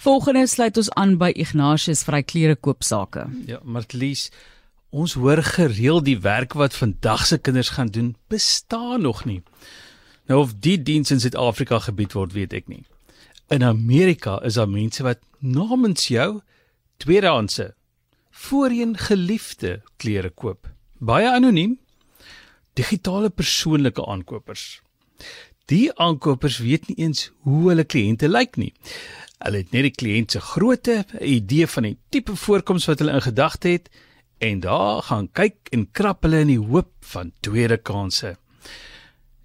Volgende sluit ons aan by Ignatius vir hy klere koopsake. Ja, Martlies, ons hoor gereeld die werk wat vandag se kinders gaan doen bestaan nog nie. Nou of die diens in Suid-Afrika gebied word, weet ek nie. In Amerika is daar mense wat namens jou tweedehandse voorheen geliefde klere koop. Baie anoniem. Digitale persoonlike aankopers. Die aankopers weet nie eens hoe hulle kliënte lyk nie. Hulle het net die kliënt se grootte, 'n idee van die tipe voorkoms wat hulle in gedagte het en daar gaan kyk en krap hulle in die hoop van tweede kansse.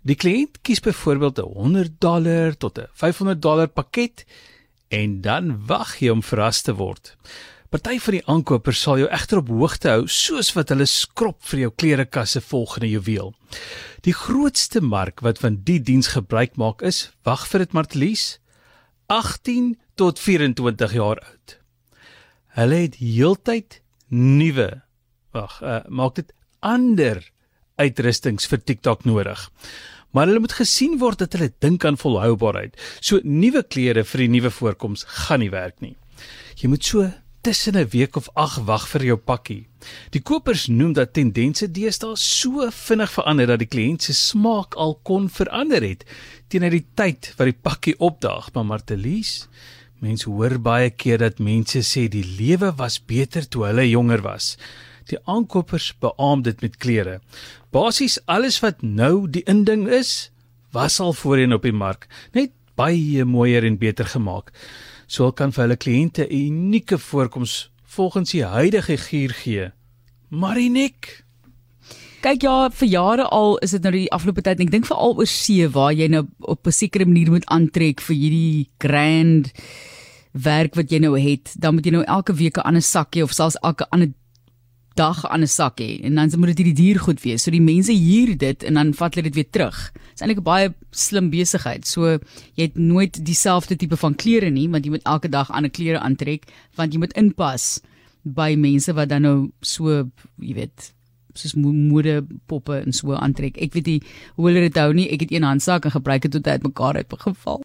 Die kliënt kies byvoorbeeld 'n 100 dollar tot 'n 500 dollar pakket en dan wag jy om verras te word. Party van die aankopers sal jou egter op hoogte hou soos wat hulle skrop vir jou klerekasse volgende juweel. Die grootste mark wat van die diens gebruik maak is, wag vir dit Martlies, 18 tot 24 jaar oud. Hulle het heeltyd nuwe wag, uh, maak dit ander uitrustings vir TikTok nodig. Maar hulle moet gesien word dat hulle dink aan volhoubaarheid. So nuwe klere vir die nuwe voorkoms gaan nie werk nie. Jy moet so tussen 'n week of 8 wag vir jou pakkie. Die kopers noem dat tendense deesdae so vinnig verander dat die kliënt se smaak al kon verander het teenoor die tyd wat die pakkie opdaag. Maar Martelies, mense hoor baie keer dat mense sê die lewe was beter toe hulle jonger was. Die aankopers beamoen dit met klere. Basies alles wat nou die inding is, was al voorheen op die mark, net baie mooier en beter gemaak sou kan vir hulle kliënte 'n unieke voorkoms volgens die huidige gier gee. Marinik Kyk ja, vir jare al is dit nou die afgelope tyd en ek dink veral oor see waar jy nou op 'n sekere manier moet aantrek vir hierdie grand werk wat jy nou het, dan moet jy nou elke week 'n ander sakkie of selfs elke ander dag aan 'n sak hê en dan moet dit hierdie dier goed wees. So die mense hier dit en dan vat hulle dit weer terug. Dit is eintlik 'n baie slim besigheid. So jy het nooit dieselfde tipe van klere nie, want jy moet elke dag ander klere aantrek want jy moet inpas by mense wat dan nou so, jy weet, soos mode poppe en so aantrek. Ek weet nie hoe hulle dit hou nie. Ek het een handsak en gebruik dit tot hy uitmekaar het geval.